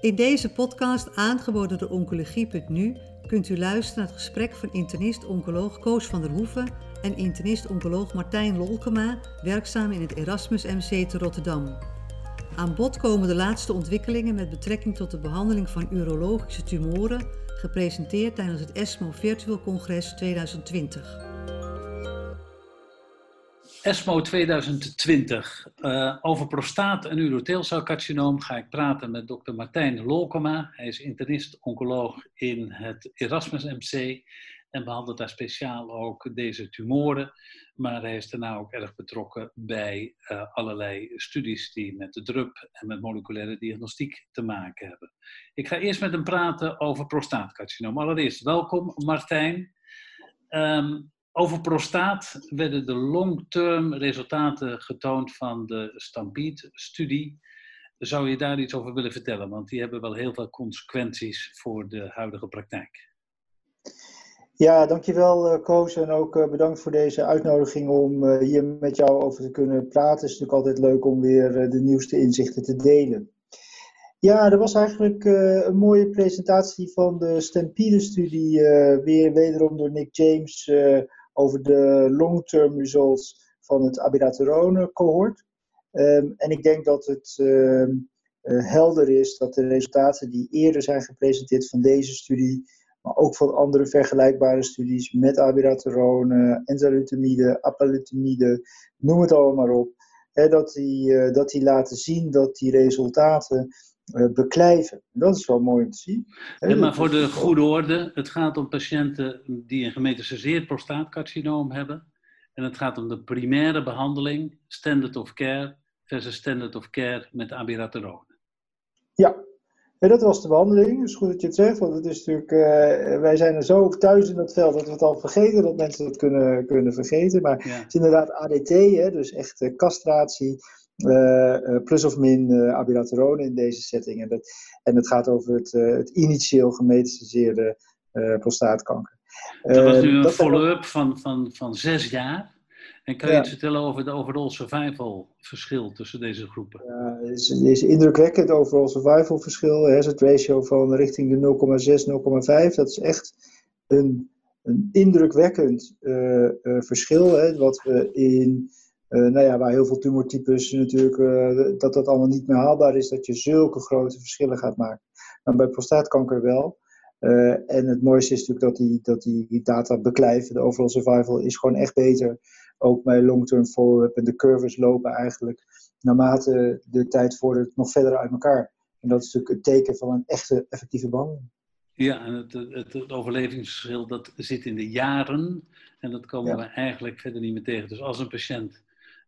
In deze podcast, aangeboden door Oncologie.nu, kunt u luisteren naar het gesprek van internist-oncoloog Koos van der Hoeven en internist-oncoloog Martijn Lolkema, werkzaam in het Erasmus MC te Rotterdam. Aan bod komen de laatste ontwikkelingen met betrekking tot de behandeling van urologische tumoren, gepresenteerd tijdens het ESMO Virtual Congres 2020. ESMO 2020. Uh, over prostaat- en urotheelcelcarcinoom ga ik praten met dokter Martijn Lolkema. Hij is internist-oncoloog in het Erasmus MC en behandelt daar speciaal ook deze tumoren. Maar hij is daarna ook erg betrokken bij uh, allerlei studies die met de drup en met moleculaire diagnostiek te maken hebben. Ik ga eerst met hem praten over prostaatcarcinoom. Allereerst welkom Martijn. Um, over prostaat werden de long-term resultaten getoond van de Stampede-studie. Zou je daar iets over willen vertellen? Want die hebben wel heel veel consequenties voor de huidige praktijk. Ja, dankjewel uh, Koos en ook uh, bedankt voor deze uitnodiging om uh, hier met jou over te kunnen praten. Het is natuurlijk altijd leuk om weer de nieuwste inzichten te delen. Ja, er was eigenlijk een mooie presentatie van de Stampede-studie, weer wederom door Nick James over de long-term results van het abiraterone cohort. Um, en ik denk dat het uh, uh, helder is dat de resultaten die eerder zijn gepresenteerd van deze studie, maar ook van andere vergelijkbare studies met abiraterone, enzalutamide, apalutamide, noem het allemaal maar op, hè, dat, die, uh, dat die laten zien dat die resultaten beklijven. Dat is wel mooi om te zien. Ja, maar voor de goede orde, het gaat om patiënten die een gemetastaseerd prostaatcarcinoom hebben. En het gaat om de primaire behandeling, standard of care versus standard of care met abiraterone. Ja, ja, dat was de behandeling. Het is goed dat je het zegt, want het is natuurlijk, uh, wij zijn er zo thuis in dat veld dat we het al vergeten, dat mensen het kunnen, kunnen vergeten. Maar ja. het is inderdaad ADT, hè, dus echt castratie, plus of min uh, abiraterone in deze setting. En, dat, en het gaat over het, het initieel gemetastaseerde prostaatkanker. Dat was nu een follow-up van, van, van zes jaar. En kan je ja. iets vertellen over de overall survival verschil tussen deze groepen? Ja, het is, het is indrukwekkend overall survival verschil. Hazard ratio van richting de 0,6, 0,5. Dat is echt een, een indrukwekkend verschil. Hè, wat we in nou ja, waar heel veel tumortypes natuurlijk, uh, dat dat allemaal niet meer haalbaar is, dat je zulke grote verschillen gaat maken. Maar bij prostaatkanker wel. Uh, en het mooiste is natuurlijk dat die, dat die, die data beklijven. De overall survival is gewoon echt beter. Ook bij long-term follow-up. En de curves lopen eigenlijk naarmate de tijd vordert nog verder uit elkaar. En dat is natuurlijk het teken van een echte effectieve behandeling. Ja, en het, het, het overlevingsverschil dat zit in de jaren. En dat komen ja. we eigenlijk verder niet meer tegen. Dus als een patiënt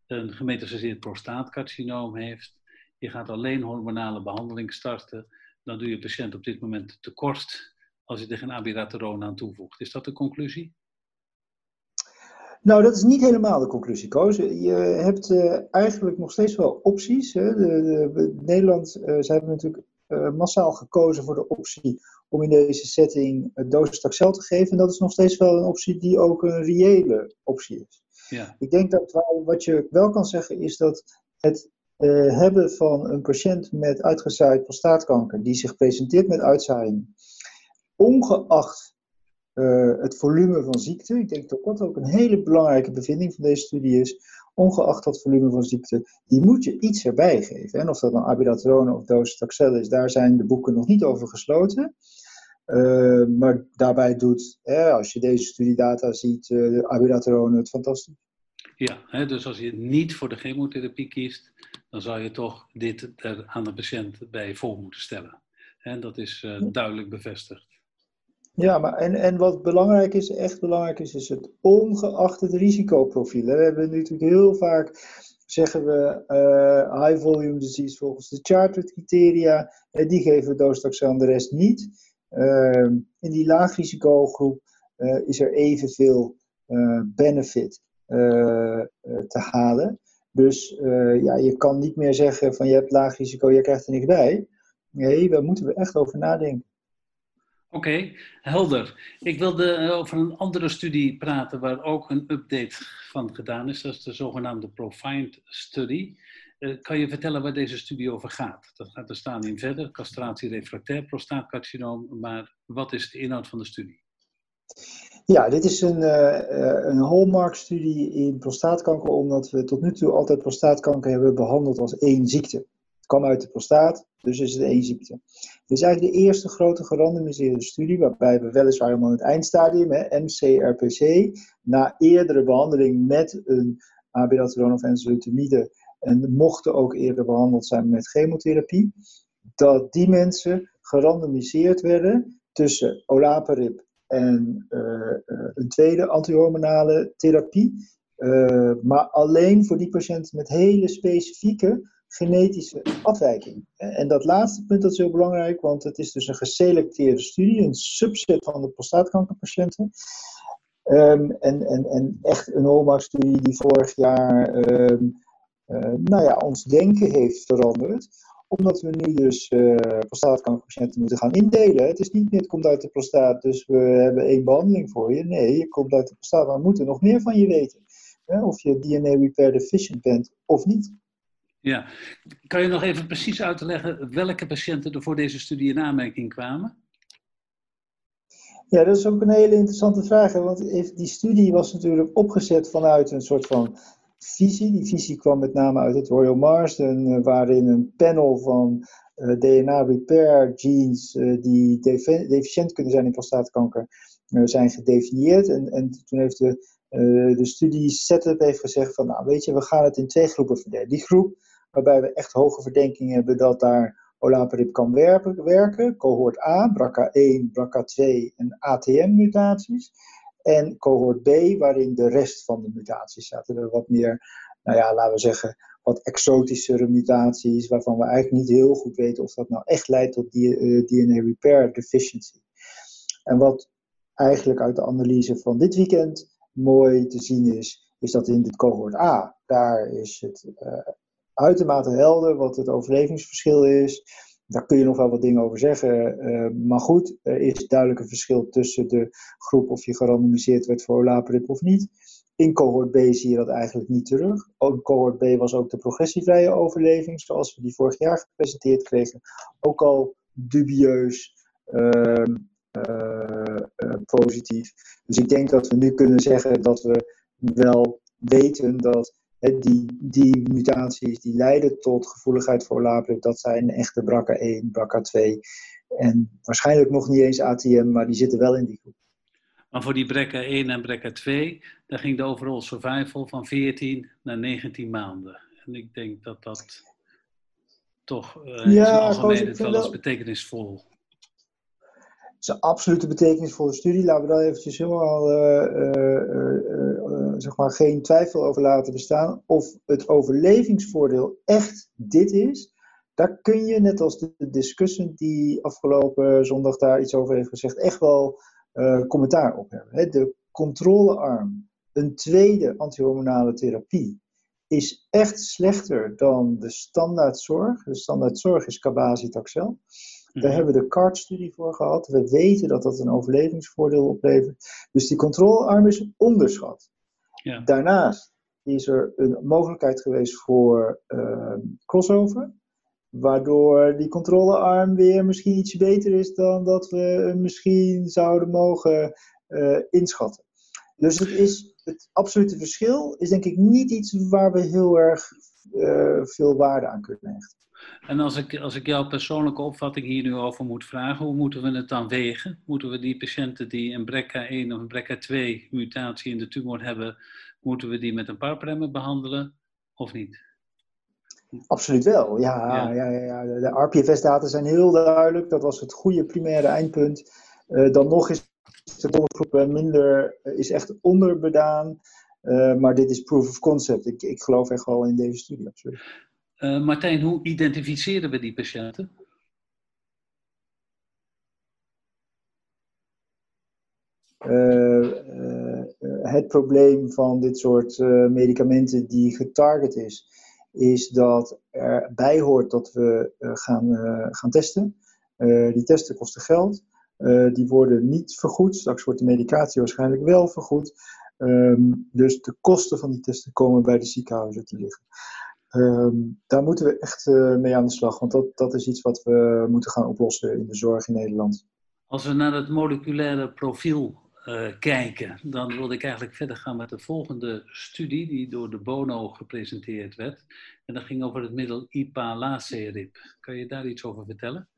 een gemetastaseerd prostaatcarcinoom heeft, je gaat alleen hormonale behandeling starten, dan doe je patiënt op dit moment tekort als je er geen abiraterone aan toevoegt. Is dat de conclusie? Nou, dat is niet helemaal de conclusie, Koos. Je hebt uh, eigenlijk nog steeds wel opties. Hè. De, de, de, Nederland, uh, ze hebben natuurlijk uh, massaal gekozen voor de optie om in deze setting uh, docetaxel te geven. En dat is nog steeds wel een optie die ook een reële optie is. Ja. Ik denk dat wat je wel kan zeggen is dat het uh, hebben van een patiënt met uitgezaaid prostaatkanker die zich presenteert met uitzaaiing, ongeacht uh, het volume van ziekte, ik denk dat dat ook een hele belangrijke bevinding van deze studie is, ongeacht dat volume van ziekte, die moet je iets erbij geven. En of dat nou abiraterone of docetaxel is, daar zijn de boeken nog niet over gesloten. Uh, maar daarbij doet, hè, als je deze studiedata ziet, uh, de abiraterone het fantastisch. Ja, hè, dus als je niet voor de chemotherapie kiest, dan zou je toch dit er aan de patiënt bij voor moeten stellen. En dat is uh, duidelijk bevestigd. Ja, maar en, en wat belangrijk is, echt belangrijk is, is het ongeacht het risicoprofiel. We hebben natuurlijk heel vaak, zeggen we, uh, high volume disease volgens de Chartered criteria. Uh, die geven docetaxel aan de rest niet. Uh, in die laagrisicogroep uh, is er evenveel uh, benefit te halen. Dus ja, je kan niet meer zeggen van je hebt laag risico, je krijgt er niks bij. Nee, daar moeten we echt over nadenken. Oké, helder. Ik wilde over een andere studie praten waar ook een update van gedaan is. Dat is de zogenaamde Profind Study. Kan je vertellen waar deze studie over gaat? Dat gaat er staan in verder, castratie refractair prostaatcarcinoom, maar wat is de inhoud van de studie? Ja, dit is een, uh, een hallmark-studie in prostaatkanker, omdat we tot nu toe altijd prostaatkanker hebben behandeld als één ziekte. Het kwam uit de prostaat, dus is het één ziekte. Dit is eigenlijk de eerste grote gerandomiseerde studie, waarbij we weliswaar helemaal in het eindstadium, hè, MCRPC, na eerdere behandeling met een abiraterone of enzalutamide, en mochten ook eerder behandeld zijn met chemotherapie, dat die mensen gerandomiseerd werden tussen olaparib en uh, een tweede antihormonale therapie. Uh, maar alleen voor die patiënten met hele specifieke genetische afwijking. En dat laatste punt dat is heel belangrijk, want het is dus een geselecteerde studie, een subset van de prostaatkankerpatiënten. Um, en, en, en echt een hallmark-studie die vorig jaar uh, nou ja, ons denken heeft veranderd omdat we nu dus uh, prostaatkankerpatiënten moeten gaan indelen. Het is niet meer, het komt uit de prostaat, dus we hebben één behandeling voor je. Nee, je komt uit de prostaat, maar we moeten nog meer van je weten. Hè? Of je DNA repair deficient bent of niet. Ja, kan je nog even precies uitleggen welke patiënten er voor deze studie in aanmerking kwamen? Ja, dat is ook een hele interessante vraag. Want die studie was natuurlijk opgezet vanuit een soort van Die visie kwam met name uit het Royal Marsden, uh, waarin een panel van eh, DNA repair genes uh, die deficiënt kunnen zijn in prostaatkanker zijn gedefinieerd. En, en toen heeft de, de studie setup heeft gezegd van, nou weet je, we gaan het in twee groepen verdelen. Die groep waarbij we echt hoge verdenking hebben dat daar olaparib kan werken cohort A, BRCA1, BRCA2 en ATM-mutaties. En cohort B, waarin de rest van de mutaties zaten. Er wat meer, nou ja, laten we zeggen, wat exotischere mutaties, waarvan we eigenlijk niet heel goed weten of dat nou echt leidt tot DNA eh, repair deficiency. En wat eigenlijk uit de analyse van dit weekend mooi te zien is, is dat in dit cohort A, daar is het uh, uitermate helder wat het overlevingsverschil is. Daar kun je nog wel wat dingen over zeggen. Uh, maar goed, er is duidelijk een verschil tussen de groep of je gerandomiseerd werd voor olaparib of niet. In cohort B zie je dat eigenlijk niet terug. Ook in cohort B was ook de progressievrije overleving, zoals we die vorig jaar gepresenteerd kregen, ook al dubieus uh, uh, positief. Dus ik denk dat we nu kunnen zeggen dat we wel weten dat die, die mutaties die leiden tot gevoeligheid voor olaparib, dat zijn echte BRCA1, BRCA2 en waarschijnlijk nog niet eens ATM, maar die zitten wel in die groep. Maar voor die BRCA1 en BRCA2, daar ging de overall survival van 14 naar 19 maanden. En ik denk dat dat toch uh, ja, in algemeen wel betekenisvol een absolute betekenisvolle studie. Laten we daar eventjes helemaal uh, uh, zeg maar geen twijfel over laten bestaan. Of het overlevingsvoordeel echt dit is, daar kun je, net als de discussie die afgelopen zondag daar iets over heeft gezegd, echt wel commentaar op hebben. Hè. De controlearm, een tweede antihormonale therapie, is echt slechter dan de standaardzorg. De standaardzorg is cabazitaxel. Daar mhm. hebben we de CART-studie voor gehad. We weten dat dat een overlevingsvoordeel oplevert. Dus die controlearm is onderschat. Ja. Daarnaast is er een mogelijkheid geweest voor uh, crossover. Waardoor die controlearm weer misschien iets beter is dan dat we misschien zouden mogen uh, inschatten. Dus het, is, het absolute verschil is denk ik niet iets waar we heel erg uh, veel waarde aan kunnen hechten. En als ik, als ik jouw persoonlijke opvatting hier nu over moet vragen, hoe moeten we het dan wegen? Moeten we die patiënten die een BRCA1 of een BRCA2 mutatie in de tumor hebben, moeten we die met een parpremmer behandelen of niet? Absoluut wel, ja. ja. ja, ja, De RPFS-data zijn heel duidelijk. Dat was het goede primaire eindpunt. Uh, dan nog is de ondergroep minder, uh, is echt onderbedaan. Uh, maar dit is proof of concept. Ik, ik geloof echt wel in deze studie, absoluut. Uh, Martijn, hoe identificeren we die patiënten? Uh, uh, het probleem van dit soort medicamenten die getarget is, is dat er bij hoort dat we gaan, gaan testen. die testen kosten geld. die worden niet vergoed. Straks wordt de medicatie waarschijnlijk wel vergoed. Um, dus de kosten van die testen komen bij de ziekenhuizen te liggen. Ehm, daar moeten we echt mee aan de slag, want dat, dat is iets wat we moeten gaan oplossen in de zorg in Nederland. Als we naar het moleculaire profiel kijken, dan wilde ik eigenlijk verder gaan met de volgende studie die door de Bono gepresenteerd werd. En dat ging over het middel IPA-lacerib. Kan je daar iets over vertellen?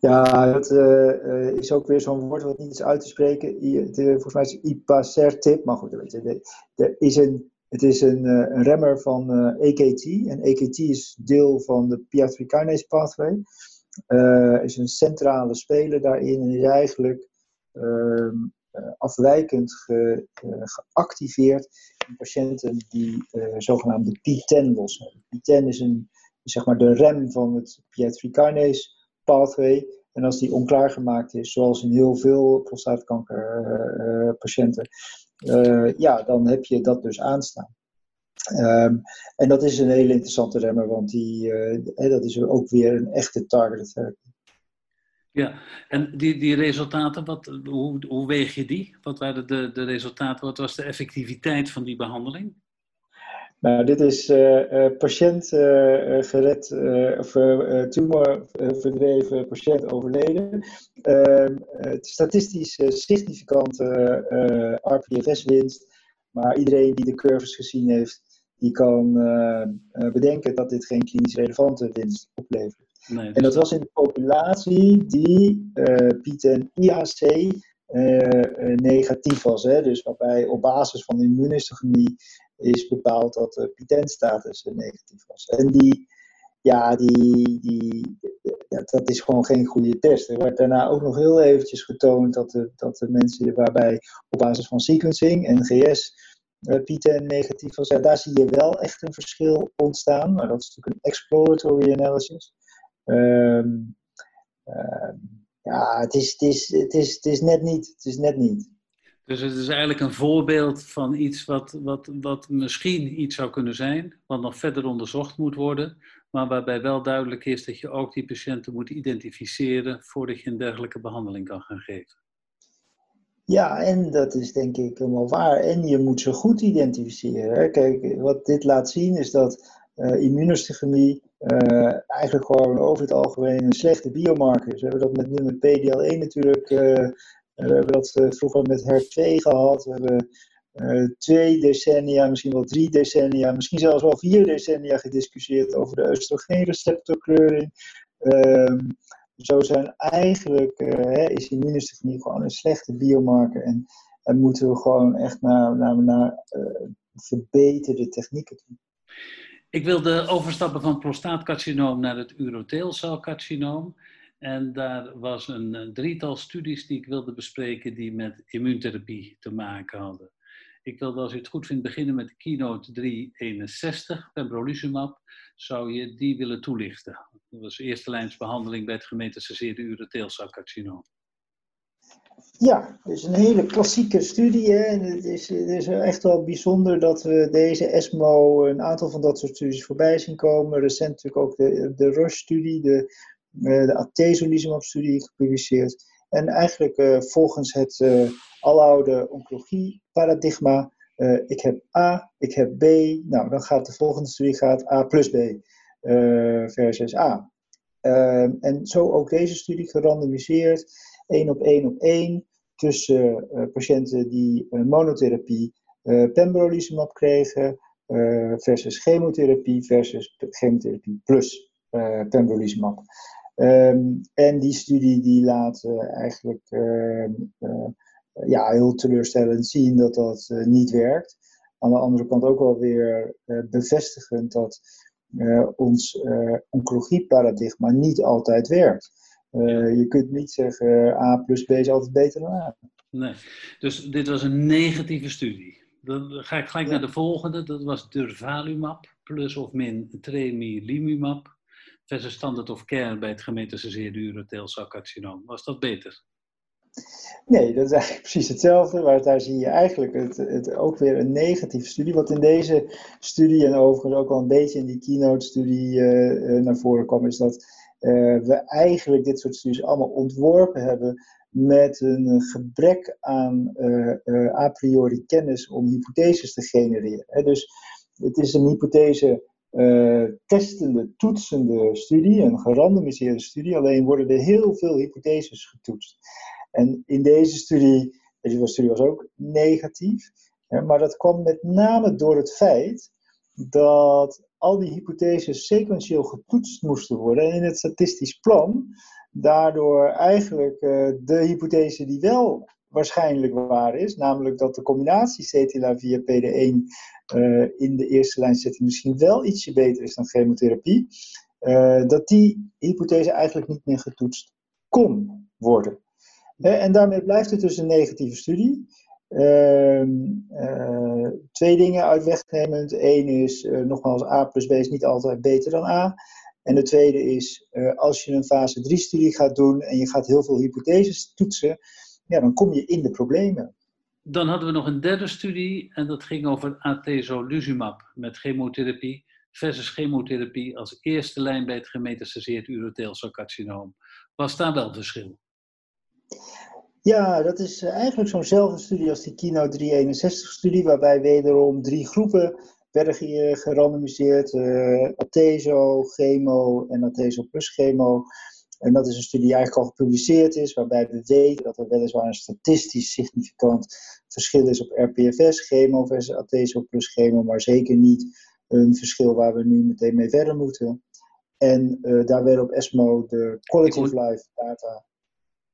Ja, dat uh, is ook weer zo'n woord wat niet is uit te spreken. De, volgens mij is het ipacertib, maar goed, weet je, er is een, het is een, een remmer van uh, EKT. En EKT is deel van de PI3 kinase pathway. is een centrale speler daarin en is eigenlijk ehm, afwijkend ge, geactiveerd in patiënten die zogenaamde P10 los hebben. P10 is een, zeg maar de rem van het PI3 kinase pathway. En als die onklaargemaakt is, zoals in heel veel prostaatkankerpatiënten, ja, dan heb je dat dus aanstaan. Um, en dat is een hele interessante remmer, want die, uh, dat is ook weer een echte targeted therapy. Ja, en die, die resultaten, wat, hoe, hoe weeg je die? Wat waren de, de resultaten? Wat was de effectiviteit van die behandeling? Nou, dit is uh, patiënt uh, gered, of tumor verdreven, patiënt overleden. Ehm, statistisch significant RPFS-winst, maar iedereen die de curves gezien heeft, die kan bedenken dat dit geen klinisch relevante winst oplevert. Nee, En dat was in de populatie die PITEN IAC negatief was. Hè? Dus waarbij op basis van immuunhistochemie is bepaald dat de pitentstatus negatief was. En die, ja, die, die, dat is gewoon geen goede test. Er werd daarna ook nog heel eventjes getoond dat de, dat de mensen waarbij op basis van sequencing, NGS, uh, PTEN negatief was. Ja, daar zie je wel echt een verschil ontstaan, maar dat is natuurlijk een exploratory analysis. Um, ja, het is, het, is, het, is, het is net niet. Het is net niet. Dus het is eigenlijk een voorbeeld van iets wat, wat, wat misschien iets zou kunnen zijn, wat nog verder onderzocht moet worden, maar waarbij wel duidelijk is dat je ook die patiënten moet identificeren voordat je een dergelijke behandeling kan gaan geven. Ja, en dat is denk ik helemaal waar. En je moet ze goed identificeren. Kijk, wat dit laat zien is dat uh, eh, eh, eigenlijk gewoon over het algemeen een slechte biomarker is. We hebben dat met nummer PDL1 natuurlijk uh, we hebben dat eh, vroeger met HER2 gehad. We hebben uh, twee decennia, misschien wel drie decennia, misschien zelfs wel vier decennia gediscussieerd over de oestrogeenreceptorkleuring. Uh, zo zijn eigenlijk, uh, is gewoon een slechte biomarker en, en moeten we gewoon echt naar, naar, naar verbeterde technieken toe. Ik wilde overstappen van prostaatcarcinoom naar het urotheelcelcarcinoom. En daar was een, drietal studies die ik wilde bespreken die met immuuntherapie te maken hadden. Ik wilde, als u het goed vindt, beginnen met keynote 361, pembrolizumab. Zou je die willen toelichten? Dat was eerste lijnsbehandeling bij het gemetastaseerde urotheelcelcarcinoom. Ja, is een hele klassieke studie. En het is, echt wel bijzonder dat we deze ESMO een aantal van dat soort studies voorbij zien komen. Recent natuurlijk ook de, de Roche-studie, de de atezolizumab-studie gepubliceerd. En eigenlijk eh, volgens het uh, aloude oncologie-paradigma, ik heb A, ik heb B, nou dan gaat de volgende studie gaat A plus B versus A. Ehm, en zo ook deze studie gerandomiseerd, één op één op één, tussen patiënten die monotherapie pembrolizumab kregen versus chemotherapie versus chemotherapie plus pembrolizumab. Um, en die studie die laat uh, eigenlijk uh, uh, ja, heel teleurstellend zien dat dat niet werkt. Aan de andere kant ook wel weer bevestigend dat ons oncologieparadigma niet altijd werkt. je kunt niet zeggen A plus B is altijd beter dan A. Nee, dus dit was een negatieve studie. Dan ga ik gelijk naar de volgende. Dat was durvalumab plus of min tremelimumab versus standard of care bij het gemetastaseerde urotheelcelcarcinoom. Was dat beter? Nee, dat is eigenlijk precies hetzelfde. Maar daar zie je eigenlijk het, het, ook weer een negatieve studie. Wat in deze studie en overigens ook al een beetje in die keynote-studie uh, naar voren kwam, is dat uh, we eigenlijk dit soort studies allemaal ontworpen hebben met een gebrek aan a priori kennis om hypotheses te genereren. Dus het is een hypothese testende, toetsende studie, een gerandomiseerde studie. Alleen worden er heel veel hypotheses getoetst. En in deze studie, deze studie was ook negatief. Maar dat kwam met name door het feit dat al die hypotheses sequentieel getoetst moesten worden. En in het statistisch plan daardoor eigenlijk uh, de hypothese die wel waarschijnlijk waar is, namelijk dat de combinatie CTLA via PD1 uh, in de eerste lijn zitten misschien wel ietsje beter is dan chemotherapie, uh, dat die hypothese eigenlijk niet meer getoetst kon worden. en daarmee blijft het dus een negatieve studie. Ehm, twee dingen uit wegnemend. Eén is, nogmaals, A plus B is niet altijd beter dan A. En de tweede is, als je een fase 3-studie gaat doen en je gaat heel veel hypotheses toetsen, ja, dan kom je in de problemen. Dan hadden we nog een derde studie en dat ging over atezolizumab met chemotherapie versus chemotherapie als eerste lijn bij het gemetastaseerd urotheelcelcarcinoom. Was daar wel verschil? Ja, dat is eh, eigenlijk zo'nzelfde studie als die Kino 361-studie, waarbij wederom drie groepen werden gerandomiseerd. Uh, Atezo, chemo en Atezo plus chemo. En dat is een studie die eigenlijk al gepubliceerd is, waarbij we weten dat er weliswaar een statistisch significant verschil is op RPFS, chemo versus Atezo plus chemo, maar zeker niet een verschil waar we nu meteen mee verder moeten. En uh, daar werd op ESMO de quality of life data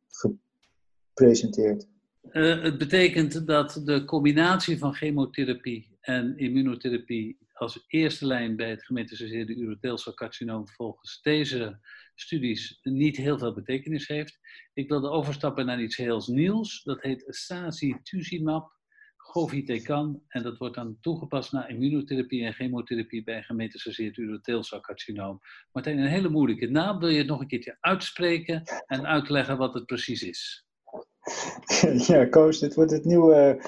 gepresenteerd. Uh, het betekent dat de combinatie van chemotherapie en immunotherapie als eerste lijn bij het gemetastaseerde urotheelcelcarcinoom volgens deze studies niet heel veel betekenis heeft. Ik wilde overstappen naar iets heel nieuws. Dat heet sacituzumab govitecan en dat wordt dan toegepast naar immunotherapie en chemotherapie bij gemetastaseerd urotheelcelcarcinoom. Martijn, een hele moeilijke naam. Wil je het nog een keertje uitspreken en uitleggen wat het precies is? Ja, Koos, dit wordt het nieuwe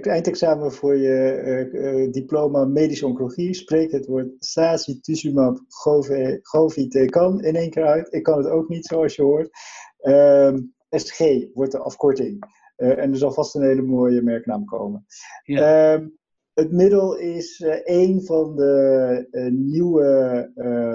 eindexamen voor je uh, diploma medische oncologie. Spreek het woord sacituzumab govitecan in één keer uit. Ik kan het ook niet, zoals je hoort. Ehm, SG wordt de afkorting. en er zal vast een hele mooie merknaam komen. Ja. Ehm, het middel is uh, een van de nieuwe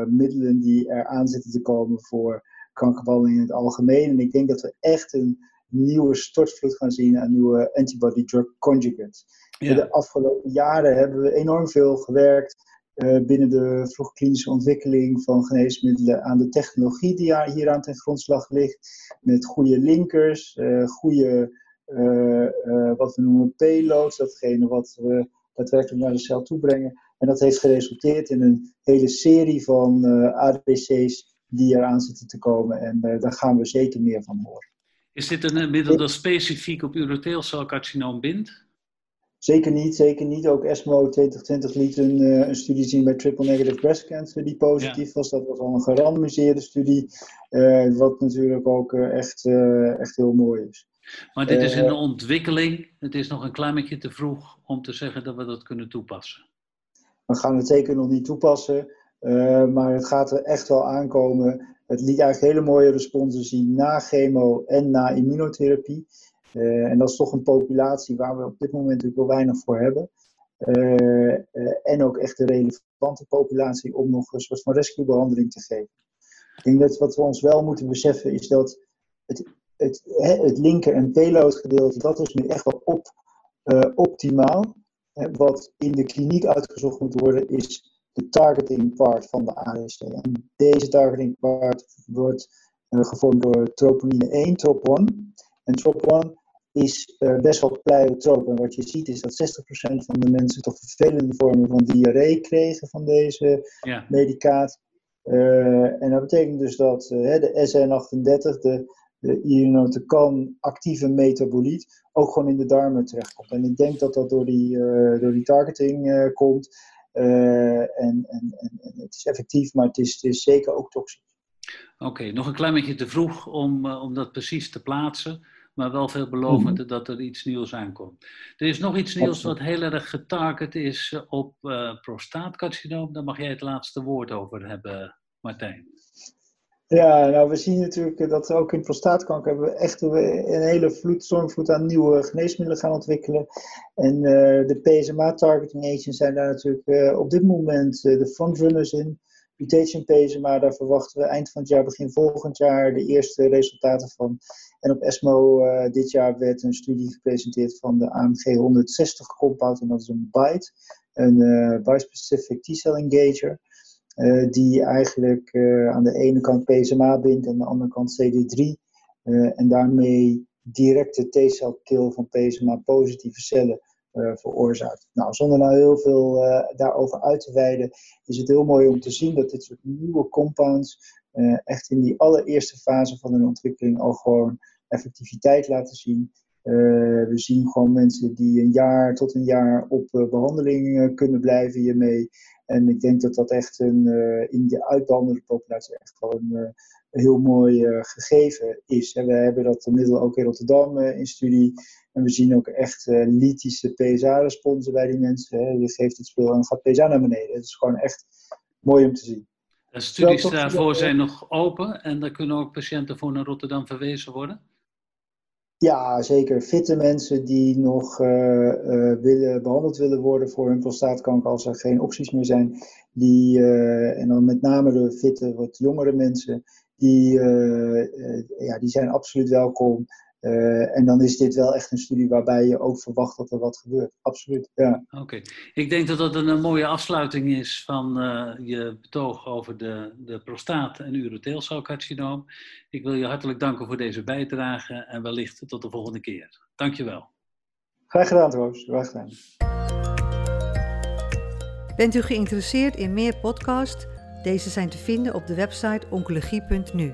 middelen die er aan zitten te komen voor kankerbehandeling in het algemeen. En ik denk dat we echt een nieuwe stortvloed gaan zien aan nieuwe antibody-drug conjugates. De afgelopen jaren hebben we enorm veel gewerkt uh, binnen de vroegklinische ontwikkeling van geneesmiddelen aan de technologie die hier aan ten grondslag ligt. Met goede linkers, uh, goede, uh, wat we noemen payloads, datgene wat we daadwerkelijk naar de cel toe brengen. En dat heeft geresulteerd in een hele serie van ADC's die eraan zitten te komen. En daar gaan we zeker meer van horen. Is dit een middel dat specifiek op urotheelcelcarcinoom bindt? Zeker niet, zeker niet. Ook ESMO 2020 liet een, uh, een studie zien bij triple negative breast cancer die positief was. Dat was al een gerandomiseerde studie, uh, wat natuurlijk ook echt, echt heel mooi is. Maar dit is een ontwikkeling. Het is nog een klein beetje te vroeg om te zeggen dat we dat kunnen toepassen. We gaan het zeker nog niet toepassen. Maar het gaat er echt wel aankomen. Het liet eigenlijk hele mooie responsen zien na chemo en na immunotherapie. Uh, en dat is toch een populatie waar we op dit moment natuurlijk wel weinig voor hebben. Uh, en ook echt een relevante populatie om nog een soort van rescuebehandeling te geven. Ik denk dat wat we ons wel moeten beseffen is dat het, het, het linker- en payload gedeelte, dat is nu echt wel op, optimaal. Wat in de kliniek uitgezocht moet worden is de targeting part van de ADC. En deze targeting part wordt uh, gevormd door troponine 1, TROP1. En TROP1 is uh, best wel pleiotroop. En wat je ziet is dat 60% van de mensen toch vervelende vormen van diarree kregen van deze ja. medicaat. Uh, en dat betekent dus dat de SN38, de, de irinotecan actieve metaboliet, ook gewoon in de darmen terechtkomt. En ik denk dat dat door die, door die targeting komt. Eh, en, en, en, het is effectief, maar het is, het is zeker ook toxisch. Oké, nog een klein beetje te vroeg om, uh, om dat precies te plaatsen, maar wel veelbelovend mm dat er iets nieuws aankomt. Er is nog iets nieuws wat heel erg getarget is eh, op uh, prostaatcarcinoom. Daar mag jij het laatste woord over hebben, Martijn. Ja, nou we zien natuurlijk dat ook in prostaatkanker hebben we echt een hele vloed, stormvloed aan nieuwe geneesmiddelen gaan ontwikkelen. En uh, de PSMA-targeting agents zijn daar natuurlijk uh, op dit moment de frontrunners in. Mutation PSMA, daar verwachten we eind van het jaar, begin volgend jaar de eerste resultaten van. En op ESMO dit jaar werd een studie gepresenteerd van de AMG 160 compound en dat is een BITE, een bispecific T-cell engager. Eh, die eigenlijk eh, aan de ene kant PSMA bindt en aan de andere kant CD3. Eh, en daarmee directe T-cell kill van PSMA-positieve cellen veroorzaakt. Nou, zonder nou heel veel daarover uit te wijden, is het heel mooi om te zien dat dit soort nieuwe compounds echt in die allereerste fase van hun ontwikkeling al gewoon effectiviteit laten zien. we zien gewoon mensen die een jaar tot een jaar op behandeling kunnen blijven hiermee. En ik denk dat dat echt een, uh, in de uitbehandelde populatie echt gewoon uh, een heel mooi uh, gegeven is. En we hebben dat middel ook in Rotterdam in studie. En we zien ook echt litische PSA-responsen bij die mensen. Hè. Je geeft het spul en dan gaat PSA naar beneden. Het is gewoon echt mooi om te zien. De studies daarvoor zijn nog open en daar kunnen ook patiënten voor naar Rotterdam verwezen worden? Ja, zeker. Fitte mensen die nog uh, uh, willen, behandeld willen worden voor hun prostaatkanker als er geen opties meer zijn. Die, uh, en dan met name de fitte, wat jongere mensen, die, ja, die zijn absoluut welkom. Uh, en dan is dit wel echt een studie waarbij je ook verwacht dat er wat gebeurt. Absoluut, ja. Oké. Ik denk dat dat een, mooie afsluiting is van uh, je betoog over de, de prostaat- en urotheelcelcarcinoom. Ik wil je hartelijk danken voor deze bijdrage en wellicht tot de volgende keer. Dankjewel. Graag gedaan, Roos. Graag gedaan. Bent u geïnteresseerd in meer podcasts? Deze zijn te vinden op de website oncologie.nu.